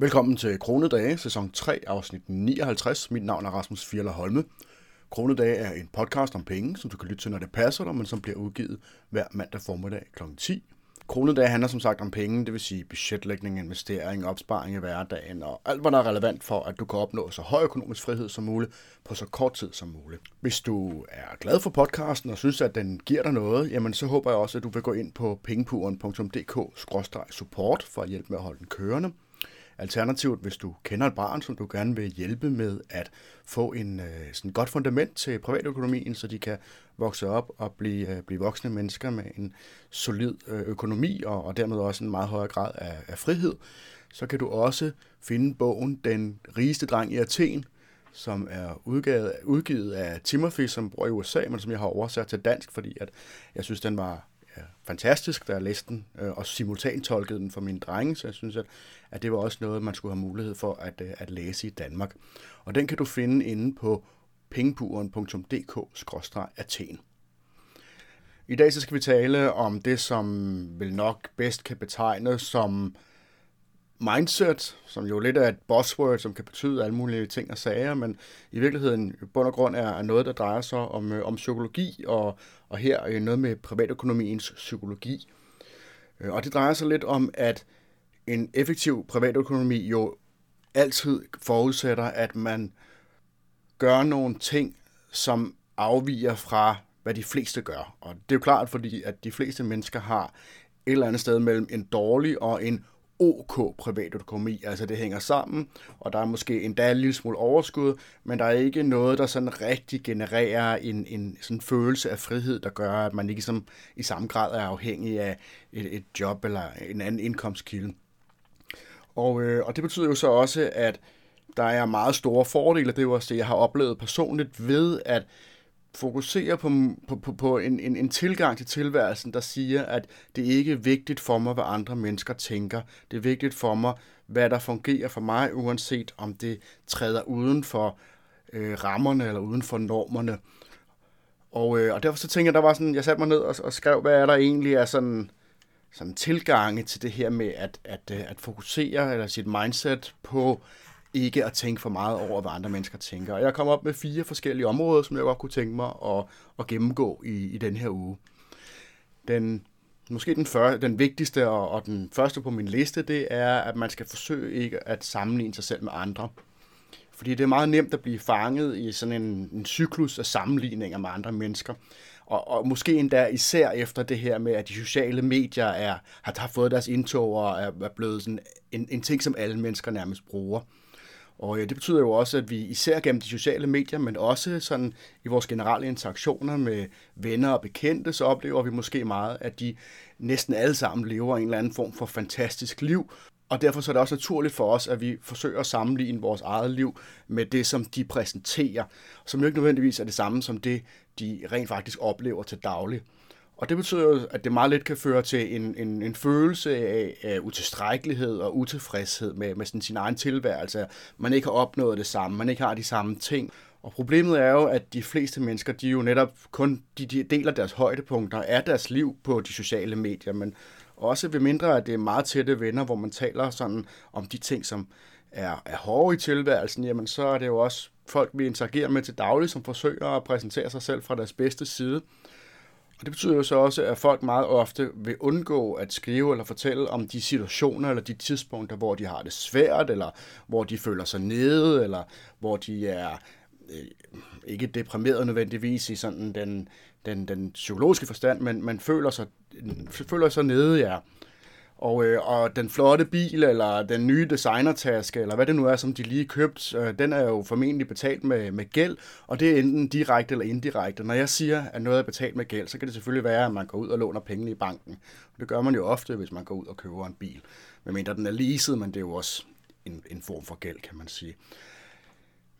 Velkommen til Kronedage, sæson 3, afsnit 59. Mit navn er Rasmus Fjerler Holme. Kronedage er en podcast om penge, som du kan lytte til, når det passer dig, men som bliver udgivet hver mandag formiddag kl. 10. Kronedage handler som sagt om penge, det vil sige budgetlægning, investering, opsparing i hverdagen og alt, hvad der er relevant for, at du kan opnå så høj økonomisk frihed som muligt på så kort tid som muligt. Hvis du er glad for podcasten og synes, at den giver dig noget, jamen så håber jeg også, at du vil gå ind på pengepuren.dk-support for at hjælpe med at holde den kørende. Alternativt, hvis du kender et barn, som du gerne vil hjælpe med at få en øh, sådan godt fundament til privatøkonomien, så de kan vokse op og blive, øh, blive voksne mennesker med en solid øh, økonomi og, og dermed også en meget højere grad af, af frihed, så kan du også finde bogen Den rigeste dreng i Athen, som er udgivet, udgivet af Timothy, som bor i USA, men som jeg har oversat til dansk, fordi at jeg synes, den var er fantastisk, da jeg læste den, øh, og simultantolkede den for mine drenge, så jeg synes, at, at det var også noget, man skulle have mulighed for at, øh, at læse i Danmark. Og den kan du finde inde på pengepuren.dk-athen. I dag så skal vi tale om det, som vel nok bedst kan betegnes som mindset, som jo lidt er et buzzword, som kan betyde alle mulige ting og sager, men i virkeligheden i bund og grund er noget, der drejer sig om, øh, om psykologi, og, og her er noget med privatøkonomiens psykologi. Øh, og det drejer sig lidt om, at en effektiv privatøkonomi jo altid forudsætter, at man gør nogle ting, som afviger fra, hvad de fleste gør. Og det er jo klart, fordi at de fleste mennesker har et eller andet sted mellem en dårlig og en OK privatøkonomi. Altså det hænger sammen, og der er måske endda en lille smule overskud, men der er ikke noget, der sådan rigtig genererer en, en sådan følelse af frihed, der gør, at man ikke som, i samme grad er afhængig af et, et job eller en anden indkomstkilde. Og, øh, og det betyder jo så også, at der er meget store fordele, det er jo også det, jeg har oplevet personligt ved at fokuserer på, på, på, på en, en, en tilgang til tilværelsen, der siger, at det ikke er vigtigt for mig, hvad andre mennesker tænker. Det er vigtigt for mig, hvad der fungerer for mig, uanset om det træder uden for øh, rammerne eller uden for normerne. Og, øh, og derfor så tænker jeg, der var sådan, jeg satte mig ned og, og skrev, hvad er der egentlig af sådan, sådan tilgange til det her med at, at, øh, at fokusere eller sit mindset på ikke at tænke for meget over, hvad andre mennesker tænker. Og jeg kom op med fire forskellige områder, som jeg godt kunne tænke mig at, at gennemgå i, i den her uge. Den, måske den, første, den vigtigste og, og den første på min liste, det er, at man skal forsøge ikke at sammenligne sig selv med andre. Fordi det er meget nemt at blive fanget i sådan en, en cyklus af sammenligninger med andre mennesker. Og, og måske endda især efter det her med, at de sociale medier er, har, har fået deres indtog og er, er blevet sådan en, en ting, som alle mennesker nærmest bruger. Og ja, det betyder jo også, at vi især gennem de sociale medier, men også sådan i vores generelle interaktioner med venner og bekendte, så oplever vi måske meget, at de næsten alle sammen lever en eller anden form for fantastisk liv. Og derfor så er det også naturligt for os, at vi forsøger at sammenligne vores eget liv med det, som de præsenterer, som jo ikke nødvendigvis er det samme som det, de rent faktisk oplever til daglig. Og det betyder jo, at det meget let kan føre til en, en, en følelse af, af utilstrækkelighed og utilfredshed med, med sådan sin egen tilværelse. Man ikke har opnået det samme, man ikke har de samme ting. Og problemet er jo, at de fleste mennesker, de jo netop kun de, de deler deres højdepunkter af deres liv på de sociale medier, men også ved mindre, at det er meget tætte venner, hvor man taler sådan om de ting, som er, er hårde i tilværelsen, jamen så er det jo også folk, vi interagerer med til daglig, som forsøger at præsentere sig selv fra deres bedste side. Og det betyder jo så også, at folk meget ofte vil undgå at skrive eller fortælle om de situationer eller de tidspunkter, hvor de har det svært, eller hvor de føler sig nede, eller hvor de er øh, ikke deprimeret nødvendigvis i sådan den, den, den psykologiske forstand, men man føler sig, føler sig nede, ja. Og, øh, og den flotte bil, eller den nye designertaske, eller hvad det nu er, som de lige købt, øh, den er jo formentlig betalt med, med gæld, og det er enten direkte eller indirekte. Når jeg siger, at noget er betalt med gæld, så kan det selvfølgelig være, at man går ud og låner pengene i banken. Og det gør man jo ofte, hvis man går ud og køber en bil. Medmindre den er leaset, men det er jo også en, en form for gæld, kan man sige.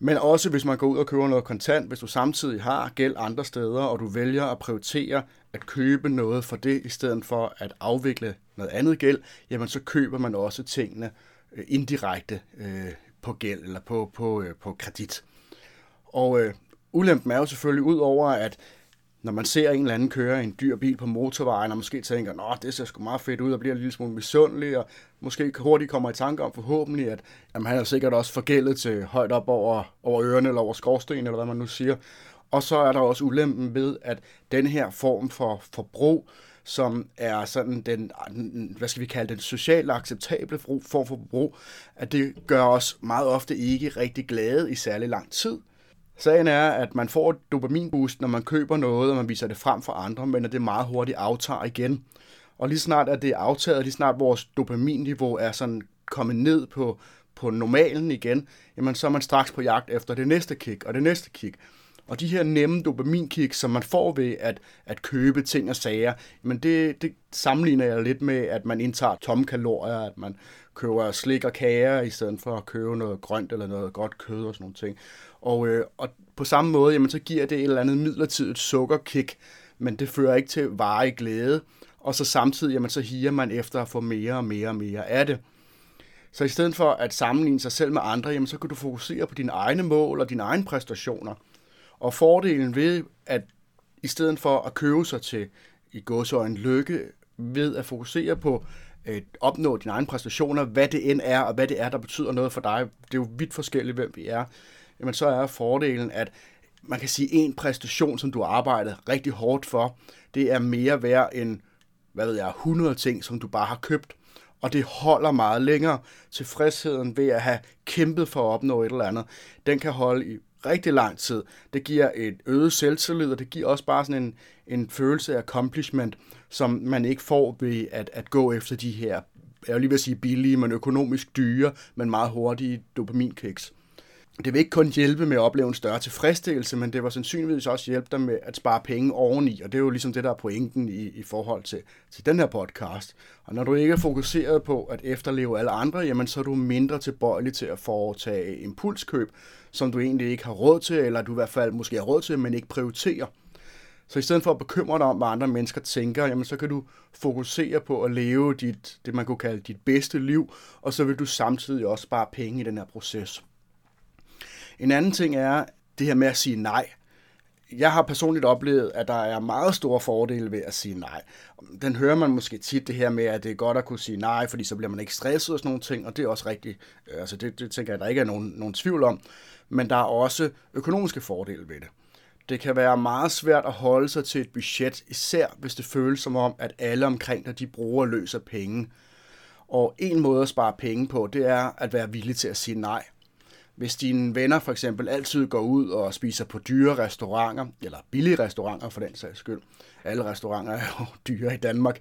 Men også hvis man går ud og køber noget kontant, hvis du samtidig har gæld andre steder, og du vælger at prioritere at købe noget for det, i stedet for at afvikle noget andet gæld, jamen så køber man også tingene øh, indirekte øh, på gæld eller på, på, øh, på kredit. Og øh, ulempen er jo selvfølgelig ud over, at når man ser en eller anden køre en dyr bil på motorvejen, og måske tænker, at det ser sgu meget fedt ud, og bliver en lille smule misundelig, og måske hurtigt kommer i tanke om forhåbentlig, at jamen, han er sikkert også forgældet til højt op over, over ørerne, eller over skorstenen, eller hvad man nu siger. Og så er der også ulempen ved, at den her form for forbrug, som er sådan den, hvad skal vi kalde den, socialt acceptable form for forbrug, at det gør os meget ofte ikke rigtig glade i særlig lang tid. Sagen er, at man får et dopaminboost, når man køber noget, og man viser det frem for andre, men at det meget hurtigt aftager igen. Og lige snart at det er aftaget, lige snart vores dopaminniveau er sådan kommet ned på, på normalen igen, jamen så er man straks på jagt efter det næste kick og det næste kick. Og de her nemme dopaminkick, som man får ved at, at købe ting og sager, men det, det sammenligner jeg lidt med, at man indtager tomme kalorier, at man køber slik og kager, i stedet for at købe noget grønt eller noget godt kød og sådan nogle ting. Og, øh, og på samme måde, jamen, så giver det et eller andet midlertidigt sukkerkick, men det fører ikke til varig glæde. Og så samtidig, jamen, så higer man efter at få mere og mere og mere af det. Så i stedet for at sammenligne sig selv med andre, jamen, så kan du fokusere på dine egne mål og dine egne præstationer. Og fordelen ved, at i stedet for at købe sig til i en lykke, ved at fokusere på at opnå dine egne præstationer, hvad det end er, og hvad det er, der betyder noget for dig. Det er jo vidt forskelligt, hvem vi er. Jamen så er fordelen, at man kan sige, en præstation, som du har arbejdet rigtig hårdt for, det er mere værd end, hvad ved jeg, 100 ting, som du bare har købt. Og det holder meget længere. Tilfredsheden ved at have kæmpet for at opnå et eller andet, den kan holde i rigtig lang tid. Det giver et øget selvtillid, og det giver også bare sådan en, en følelse af accomplishment, som man ikke får ved at, at gå efter de her, jeg vil lige vil sige billige, men økonomisk dyre, men meget hurtige dopaminkiks. Det vil ikke kun hjælpe med at opleve en større tilfredsstillelse, men det var sandsynligvis også hjælpe dig med at spare penge oveni, og det er jo ligesom det, der er pointen i, i forhold til, til den her podcast. Og når du ikke er fokuseret på at efterleve alle andre, jamen så er du mindre tilbøjelig til at foretage impulskøb, som du egentlig ikke har råd til, eller du i hvert fald måske har råd til, men ikke prioriterer. Så i stedet for at bekymre dig om, hvad andre mennesker tænker, jamen så kan du fokusere på at leve dit, det man kunne kalde dit bedste liv, og så vil du samtidig også spare penge i den her proces. En anden ting er det her med at sige nej. Jeg har personligt oplevet, at der er meget store fordele ved at sige nej. Den hører man måske tit det her med, at det er godt at kunne sige nej, fordi så bliver man ikke stresset og sådan nogle ting, og det er også rigtigt. Øh, altså det, det tænker jeg, der ikke er nogen, nogen tvivl om. Men der er også økonomiske fordele ved det. Det kan være meget svært at holde sig til et budget, især hvis det føles som om, at alle omkring dig, de bruger og løser penge. Og en måde at spare penge på, det er at være villig til at sige nej. Hvis dine venner for eksempel altid går ud og spiser på dyre restauranter, eller billige restauranter for den sags skyld, alle restauranter er jo dyre i Danmark,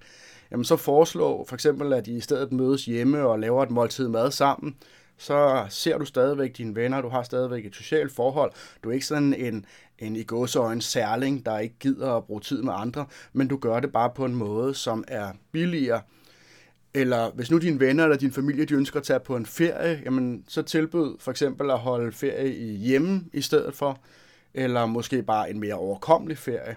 jamen så foreslå for eksempel, at I i stedet mødes hjemme og laver et måltid mad sammen, så ser du stadigvæk dine venner, du har stadigvæk et socialt forhold. Du er ikke sådan en, en i gåseøjne særling, der ikke gider at bruge tid med andre, men du gør det bare på en måde, som er billigere. Eller hvis nu dine venner eller din familie, de ønsker at tage på en ferie, jamen så tilbyd for eksempel at holde ferie i hjemme i stedet for, eller måske bare en mere overkommelig ferie.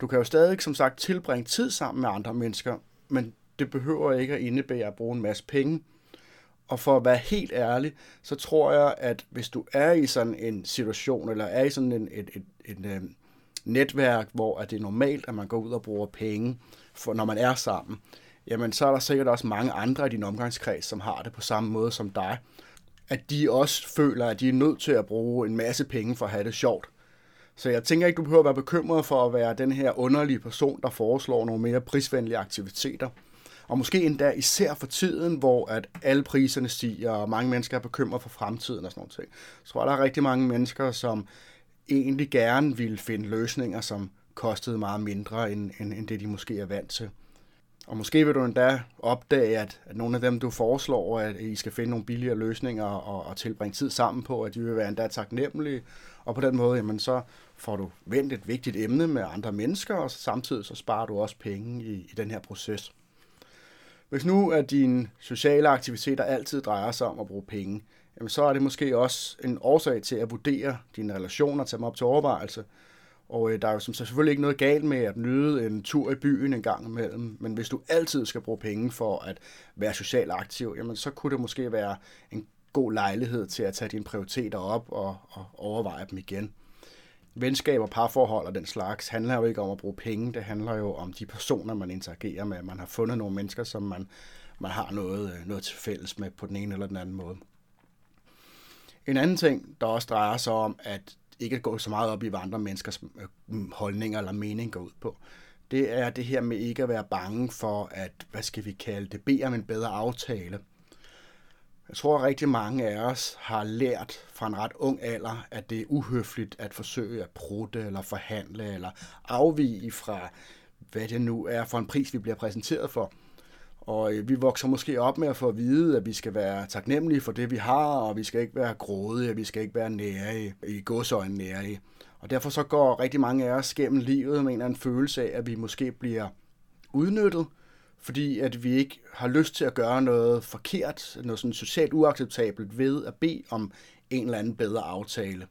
Du kan jo stadig, som sagt, tilbringe tid sammen med andre mennesker, men det behøver ikke at indebære at bruge en masse penge. Og for at være helt ærlig, så tror jeg, at hvis du er i sådan en situation, eller er i sådan en, et, et, et, et netværk, hvor at det er normalt, at man går ud og bruger penge, for, når man er sammen, jamen så er der sikkert også mange andre i din omgangskreds, som har det på samme måde som dig. At de også føler, at de er nødt til at bruge en masse penge for at have det sjovt. Så jeg tænker ikke, du behøver at være bekymret for at være den her underlige person, der foreslår nogle mere prisvenlige aktiviteter. Og måske endda især for tiden, hvor at alle priserne stiger, og mange mennesker er bekymret for fremtiden og sådan noget. ting. Så tror jeg, der er rigtig mange mennesker, som egentlig gerne vil finde løsninger, som kostede meget mindre, end, end, end det de måske er vant til. Og måske vil du endda opdage, at, at nogle af dem, du foreslår, at I skal finde nogle billigere løsninger og, og tilbringe tid sammen på, at de vil være endda taknemmelige. Og på den måde, jamen, så får du vendt et vigtigt emne med andre mennesker, og samtidig så sparer du også penge i, i den her proces. Hvis nu at dine sociale aktiviteter altid drejer sig om at bruge penge, jamen så er det måske også en årsag til at vurdere dine relationer, tage dem op til overvejelse. Og øh, der er jo som selvfølgelig ikke noget galt med at nyde en tur i byen en gang imellem, men hvis du altid skal bruge penge for at være socialt aktiv, jamen så kunne det måske være en god lejlighed til at tage dine prioriteter op og, og overveje dem igen. venskab og parforhold og den slags handler jo ikke om at bruge penge, det handler jo om de personer, man interagerer med. Man har fundet nogle mennesker, som man, man har noget, øh, noget til fælles med på den ene eller den anden måde. En anden ting, der også drejer sig om, at ikke at gå så meget op i, hvad andre menneskers øh, holdninger eller mening går ud på, det er det her med ikke at være bange for, at, hvad skal vi kalde det, bede om en bedre aftale. Jeg tror, at rigtig mange af os har lært fra en ret ung alder, at det er uhøfligt at forsøge at prutte eller forhandle eller afvige fra, hvad det nu er for en pris, vi bliver præsenteret for. Og øh, vi vokser måske op med at få at vide, at vi skal være taknemmelige for det, vi har, og vi skal ikke være grådige, vi skal ikke være nære i godsøjne nære. Og derfor så går rigtig mange af os gennem livet med en eller anden følelse af, at vi måske bliver udnyttet, fordi at vi ikke har lyst til at gøre noget forkert, noget sådan socialt uacceptabelt ved at bede om en eller anden bedre aftale.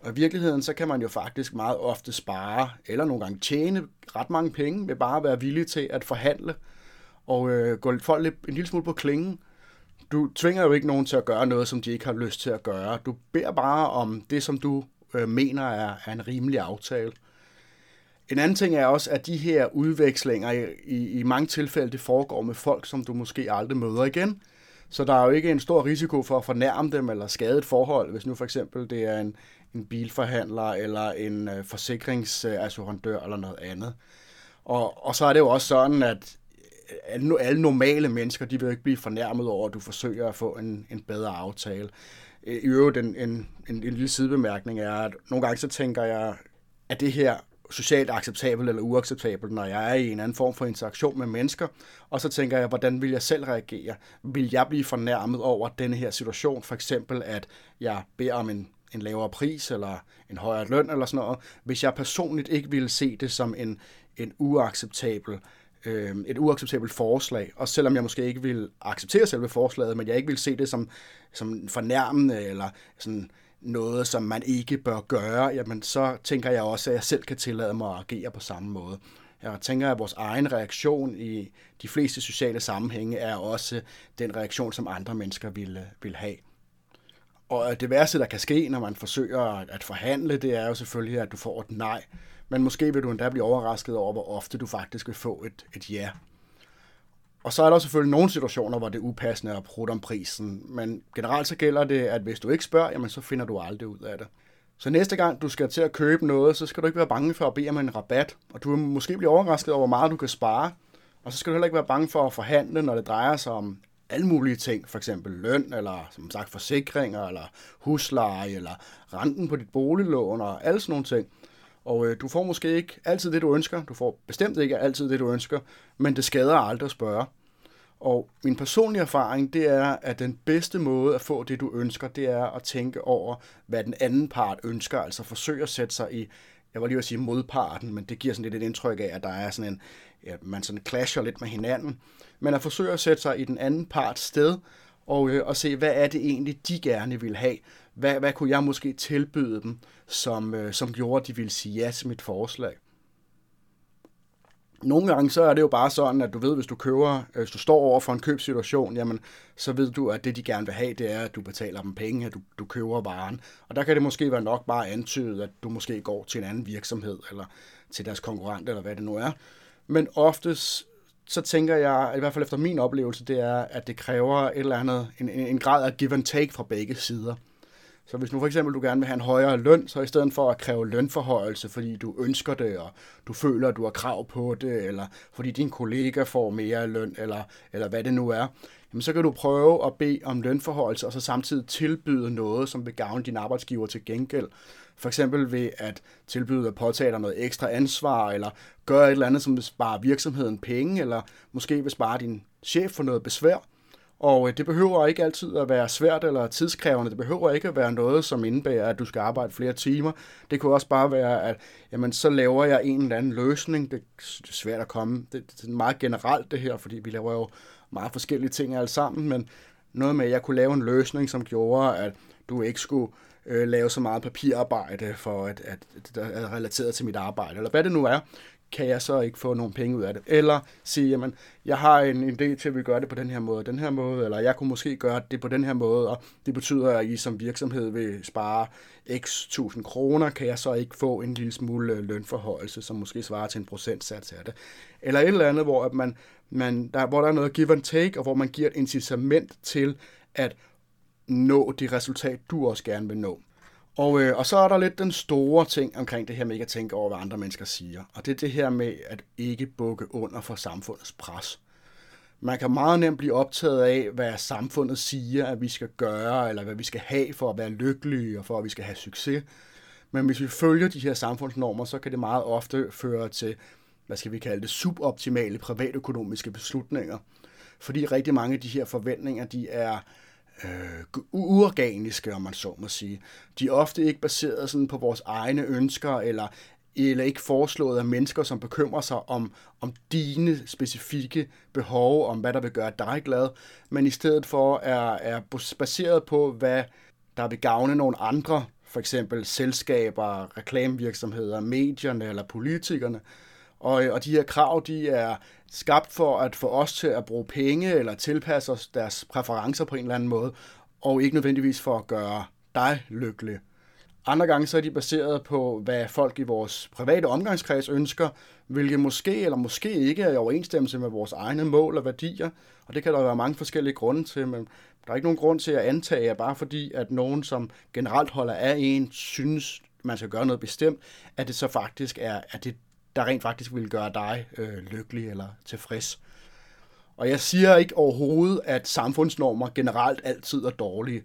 Og i virkeligheden, så kan man jo faktisk meget ofte spare, eller nogle gange tjene ret mange penge, ved bare at være villig til at forhandle, og øh, gå folk lidt, en lille smule på klingen. Du tvinger jo ikke nogen til at gøre noget, som de ikke har lyst til at gøre. Du beder bare om det, som du øh, mener er, er en rimelig aftale. En anden ting er også, at de her udvekslinger i, i, i mange tilfælde, det foregår med folk, som du måske aldrig møder igen. Så der er jo ikke en stor risiko for at fornærme dem eller skade et forhold, hvis nu for eksempel det er en, en bilforhandler eller en øh, forsikringsassurandør eller noget andet. Og, og så er det jo også sådan, at alle, alle normale mennesker, de vil ikke blive fornærmet over, at du forsøger at få en, en bedre aftale. I øvrigt, en, en, en, en lille sidebemærkning er, at nogle gange så tænker jeg, at det her socialt acceptabelt eller uacceptabelt, når jeg er i en anden form for interaktion med mennesker. Og så tænker jeg, hvordan vil jeg selv reagere? Vil jeg blive fornærmet over denne her situation? For eksempel, at jeg beder om en, en lavere pris eller en højere løn eller sådan noget. Hvis jeg personligt ikke ville se det som en, en uacceptabel øh, et uacceptabelt forslag, og selvom jeg måske ikke vil acceptere selve forslaget, men jeg ikke vil se det som, som fornærmende eller sådan noget, som man ikke bør gøre, jamen så tænker jeg også, at jeg selv kan tillade mig at agere på samme måde. Jeg tænker, at vores egen reaktion i de fleste sociale sammenhænge er også den reaktion, som andre mennesker vil, vil have. Og det værste, der kan ske, når man forsøger at forhandle, det er jo selvfølgelig, at du får et nej. Men måske vil du endda blive overrasket over, hvor ofte du faktisk vil få et, et ja. Og så er der selvfølgelig nogle situationer, hvor det er upassende at prutte om prisen, men generelt så gælder det, at hvis du ikke spørger, jamen så finder du aldrig ud af det. Så næste gang du skal til at købe noget, så skal du ikke være bange for at bede om en rabat, og du vil måske blive overrasket over, hvor meget du kan spare, og så skal du heller ikke være bange for at forhandle, når det drejer sig om alle mulige ting, for eksempel løn, eller som sagt forsikringer, eller husleje, eller renten på dit boliglån, og alle sådan nogle ting. Og øh, du får måske ikke altid det, du ønsker. Du får bestemt ikke altid det, du ønsker, men det skader aldrig at spørge. Og min personlige erfaring, det er, at den bedste måde at få det, du ønsker, det er at tænke over, hvad den anden part ønsker. Altså forsøge at sætte sig i, jeg var lige at sige modparten, men det giver sådan lidt et indtryk af, at der er sådan en, ja, man sådan clasher lidt med hinanden. Men at forsøge at sætte sig i den anden parts sted, og, øh, og se, hvad er det egentlig, de gerne vil have. Hvad, hvad kunne jeg måske tilbyde dem, som, øh, som gjorde, at de ville sige ja til mit forslag? Nogle gange så er det jo bare sådan, at du ved, hvis du køber, øh, hvis du står over for en købsituation, jamen, så ved du, at det de gerne vil have, det er, at du betaler dem penge, at du, du køber varen. Og der kan det måske være nok bare antydet, at du måske går til en anden virksomhed, eller til deres konkurrent, eller hvad det nu er. Men oftest så tænker jeg, i hvert fald efter min oplevelse, det er, at det kræver et eller andet, en, en grad af give and take fra begge sider. Så hvis nu for eksempel du gerne vil have en højere løn, så i stedet for at kræve lønforhøjelse, fordi du ønsker det, og du føler, at du har krav på det, eller fordi din kollega får mere løn, eller, eller hvad det nu er, jamen så kan du prøve at bede om lønforhøjelse, og så samtidig tilbyde noget, som vil gavne din arbejdsgiver til gengæld. For eksempel ved at tilbyde at påtage dig noget ekstra ansvar, eller gøre et eller andet, som vil spare virksomheden penge, eller måske vil spare din chef for noget besvær. Og øh, det behøver ikke altid at være svært eller tidskrævende. Det behøver ikke at være noget, som indebærer, at du skal arbejde flere timer. Det kunne også bare være, at jamen, så laver jeg en eller anden løsning. Det er svært at komme. Det, er meget generelt det her, fordi vi laver jo meget forskellige ting alle sammen, men noget med, at jeg kunne lave en løsning, som gjorde, at du ikke skulle øh, lave så meget papirarbejde for at, at, at, er relateret til mit arbejde, eller hvad det nu er, kan jeg så ikke få nogle penge ud af det? Eller sige, jamen, jeg har en idé til, at vi gør det på den her måde, den her måde, eller jeg kunne måske gøre det på den her måde, og det betyder, at I som virksomhed vil spare x tusind kroner, kan jeg så ikke få en lille smule øh, lønforhøjelse, som måske svarer til en procentsats af det. Eller et eller andet, hvor, at man, man, der, hvor der er noget give and take, og hvor man giver et incitament til at nå det resultat, du også gerne vil nå. Og, øh, og så er der lidt den store ting omkring det her med ikke at tænke over, hvad andre mennesker siger. Og det er det her med at ikke bukke under for samfundets pres. Man kan meget nemt blive optaget af, hvad samfundet siger, at vi skal gøre, eller hvad vi skal have for at være lykkelige og for at vi skal have succes. Men hvis vi følger de her samfundsnormer, så kan det meget ofte føre til, hvad skal vi kalde det, suboptimale privatøkonomiske beslutninger. Fordi rigtig mange af de her forventninger, de er øh, uorganiske, om man så må sige. De er ofte ikke baseret sådan på vores egne ønsker, eller, eller ikke foreslået af mennesker, som bekymrer sig om, om dine specifikke behov, om hvad der vil gøre dig glad, men i stedet for er, er baseret på, hvad der vil gavne nogle andre, for eksempel selskaber, reklamevirksomheder, medierne eller politikerne. Og, og de her krav, de er skabt for at få os til at bruge penge eller tilpasse os deres præferencer på en eller anden måde, og ikke nødvendigvis for at gøre dig lykkelig. Andre gange så er de baseret på, hvad folk i vores private omgangskreds ønsker, hvilket måske eller måske ikke er i overensstemmelse med vores egne mål og værdier. Og det kan der være mange forskellige grunde til, men der er ikke nogen grund til at antage, at bare fordi, at nogen, som generelt holder af en, synes, man skal gøre noget bestemt, at det så faktisk er, at det der rent faktisk vil gøre dig øh, lykkelig eller tilfreds. Og jeg siger ikke overhovedet, at samfundsnormer generelt altid er dårlige.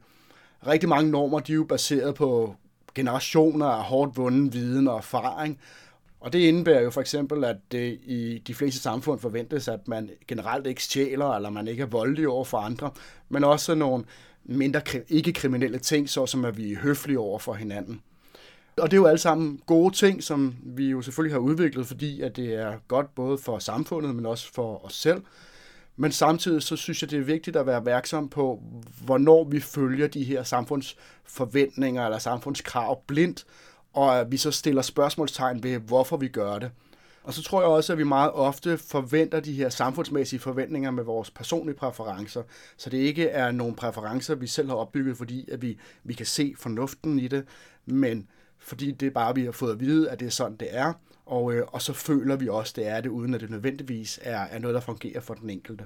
Rigtig mange normer de er jo baseret på generationer af hårdt vunden viden og erfaring. Og det indebærer jo for eksempel, at det i de fleste samfund forventes, at man generelt ikke stjæler, eller man ikke er voldelig over for andre, men også nogle mindre ikke-kriminelle ting, såsom at vi er høflige over for hinanden. Og det er jo alle sammen gode ting, som vi jo selvfølgelig har udviklet, fordi at det er godt både for samfundet, men også for os selv. Men samtidig så synes jeg, det er vigtigt at være opmærksom på, hvornår vi følger de her samfundsforventninger eller samfundskrav blindt, og at vi så stiller spørgsmålstegn ved, hvorfor vi gør det. Og så tror jeg også, at vi meget ofte forventer de her samfundsmæssige forventninger med vores personlige præferencer, så det ikke er nogle præferencer, vi selv har opbygget, fordi at vi, vi kan se fornuften i det, men fordi det er bare, vi har fået at vide, at det er sådan, det er, og, øh, og så føler vi også, det er det, uden at det nødvendigvis er, er noget, der fungerer for den enkelte.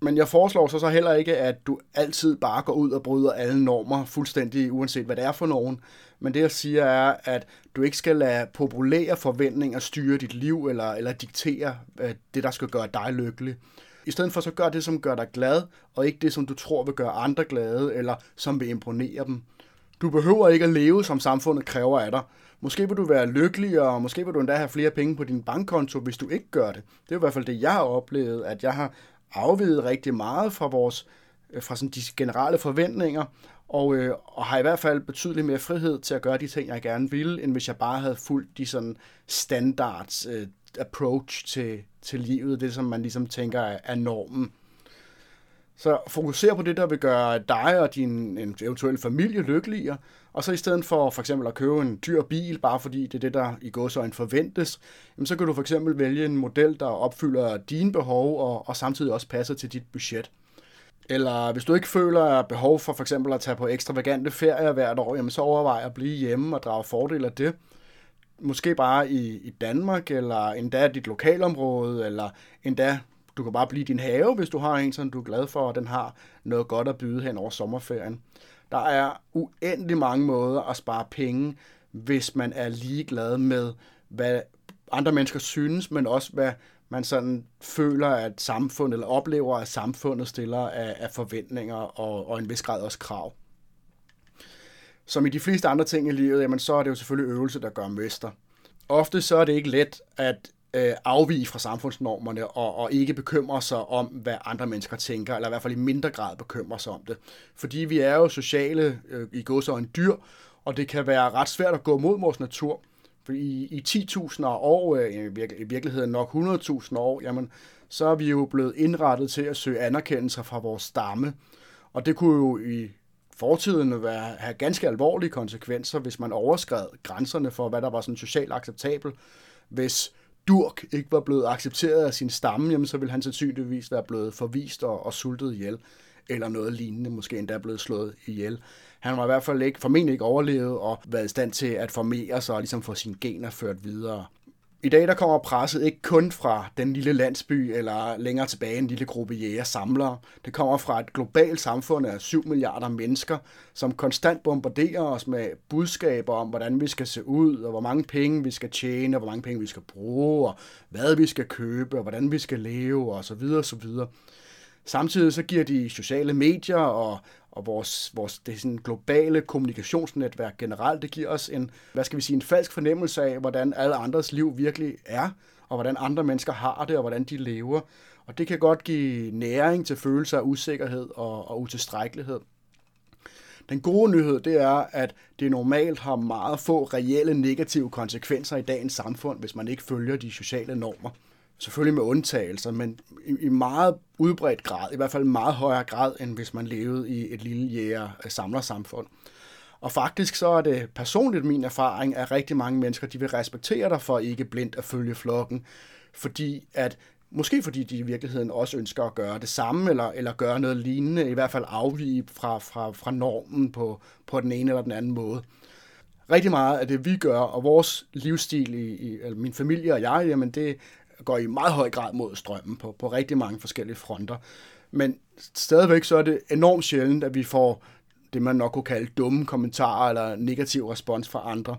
Men jeg foreslår så, så heller ikke, at du altid bare går ud og bryder alle normer, fuldstændig uanset hvad det er for nogen. Men det jeg siger er, at du ikke skal lade populære forventninger styre dit liv, eller, eller diktere øh, det, der skal gøre dig lykkelig. I stedet for så gør det, som gør dig glad, og ikke det, som du tror vil gøre andre glade, eller som vil imponere dem. Du behøver ikke at leve, som samfundet kræver af dig. Måske vil du være lykkelig, og måske vil du endda have flere penge på din bankkonto, hvis du ikke gør det. Det er i hvert fald det, jeg har oplevet, at jeg har afvidet rigtig meget fra vores øh, fra sådan de generelle forventninger, og, øh, og har i hvert fald betydeligt mere frihed til at gøre de ting, jeg gerne ville, end hvis jeg bare havde fulgt de sådan standards øh, approach til, til livet, det som man ligesom tænker er, er normen. Så fokuser på det, der vil gøre dig og din eventuelle familie lykkeligere, og så i stedet for for eksempel at købe en dyr bil, bare fordi det er det, der i gåsøjne forventes, jamen så kan du for eksempel vælge en model, der opfylder dine behov og, og samtidig også passer til dit budget. Eller hvis du ikke føler behov for for eksempel at tage på ekstravagante ferier hvert år, jamen så overvej at blive hjemme og drage fordel af det. Måske bare i, i Danmark, eller endda dit lokalområde, eller endda du kan bare blive din have, hvis du har en, som du er glad for, og den har noget godt at byde hen over sommerferien. Der er uendelig mange måder at spare penge, hvis man er ligeglad med, hvad andre mennesker synes, men også hvad man sådan føler, at samfundet, eller oplever, at samfundet stiller af, af forventninger og, og en vis grad også krav. Som i de fleste andre ting i livet, jamen, så er det jo selvfølgelig øvelse, der gør mester. Ofte så er det ikke let at øh, afvige fra samfundsnormerne og, og ikke bekymre sig om, hvad andre mennesker tænker, eller i hvert fald i mindre grad bekymre sig om det. Fordi vi er jo sociale øh, i en dyr, og det kan være ret svært at gå mod vores natur. For i, i 10.000 år, øh, i, virke, i virkeligheden nok 100.000 år, jamen, så er vi jo blevet indrettet til at søge anerkendelse fra vores stamme. Og det kunne jo i fortiden være, have ganske alvorlige konsekvenser, hvis man overskred grænserne for, hvad der var sådan socialt acceptabelt. Hvis durk ikke var blevet accepteret af sin stamme, jamen, så ville han sandsynligvis være blevet forvist og, og sultet ihjel, eller noget lignende, måske endda blevet slået ihjel. Han var i hvert fald ikke, formentlig ikke overlevet og været i stand til at formere sig og ligesom få sine gener ført videre. I dag der kommer presset ikke kun fra den lille landsby eller længere tilbage en lille gruppe jæger samlere. Det kommer fra et globalt samfund af 7 milliarder mennesker, som konstant bombarderer os med budskaber om, hvordan vi skal se ud, og hvor mange penge vi skal tjene, og hvor mange penge vi skal bruge, og hvad vi skal købe, og hvordan vi skal leve, og så videre, og så videre. Samtidig så giver de sociale medier og, og vores, vores det sådan globale kommunikationsnetværk generelt, det giver os en, hvad skal vi sige, en falsk fornemmelse af, hvordan alle andres liv virkelig er, og hvordan andre mennesker har det, og hvordan de lever. Og det kan godt give næring til følelser af usikkerhed og, og utilstrækkelighed. Den gode nyhed, det er, at det normalt har meget få reelle negative konsekvenser i dagens samfund, hvis man ikke følger de sociale normer selvfølgelig med undtagelser, men i, i meget udbredt grad, i hvert fald meget højere grad, end hvis man levede i et lille jæger-samlersamfund. Øh, og faktisk så er det personligt min erfaring, at rigtig mange mennesker, de vil respektere dig for ikke blindt at følge flokken, fordi at Måske fordi de i virkeligheden også ønsker at gøre det samme, eller, eller gøre noget lignende, i hvert fald afvige fra, fra, fra normen på, på den ene eller den anden måde. Rigtig meget af det, vi gør, og vores livsstil, i, i min familie og jeg, jamen det går i meget høj grad mod strømmen på, på rigtig mange forskellige fronter. Men stadigvæk så er det enormt sjældent, at vi får det, man nok kunne kalde dumme kommentarer eller negativ respons fra andre.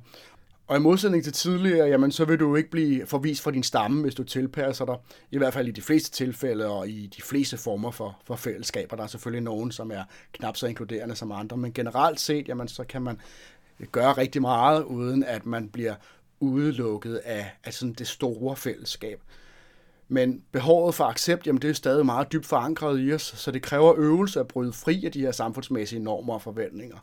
Og i modsætning til tidligere, jamen, så vil du ikke blive forvist fra din stamme, hvis du tilpasser dig. I hvert fald i de fleste tilfælde og i de fleste former for, for fællesskaber. Der er selvfølgelig nogen, som er knap så inkluderende som andre, men generelt set, jamen, så kan man gøre rigtig meget, uden at man bliver udelukket af, af sådan det store fællesskab. Men behovet for accept, jamen det er stadig meget dybt forankret i os, så det kræver øvelse at bryde fri af de her samfundsmæssige normer og forventninger.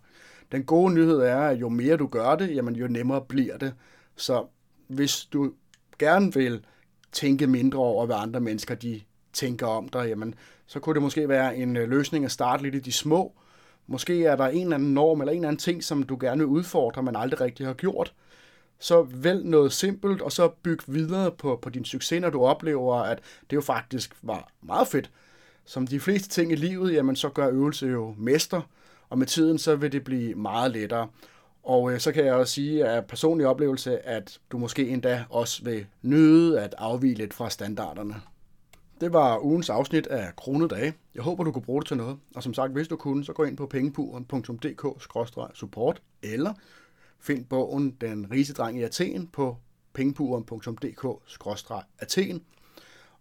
Den gode nyhed er, at jo mere du gør det, jamen jo nemmere bliver det. Så hvis du gerne vil tænke mindre over, hvad andre mennesker de tænker om dig, jamen, så kunne det måske være en øh, løsning at starte lidt i de små. Måske er der en eller anden norm eller en eller anden ting, som du gerne vil udfordre, men aldrig rigtig har gjort så vælg noget simpelt, og så byg videre på, på din succes, når du oplever, at det jo faktisk var meget fedt. Som de fleste ting i livet, jamen så gør øvelse jo mester, og med tiden så vil det blive meget lettere. Og øh, så kan jeg også sige af personlig oplevelse, at du måske endda også vil nyde at afvige lidt fra standarderne. Det var ugens afsnit af Kronedage. Jeg håber, du kunne bruge det til noget. Og som sagt, hvis du kunne, så gå ind på pengepuren.dk-support eller Find bogen Den rige dreng i Athen på pengepuren.dk-athen.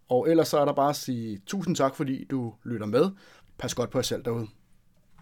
Og ellers så er der bare at sige tusind tak, fordi du lytter med. Pas godt på jer selv derude.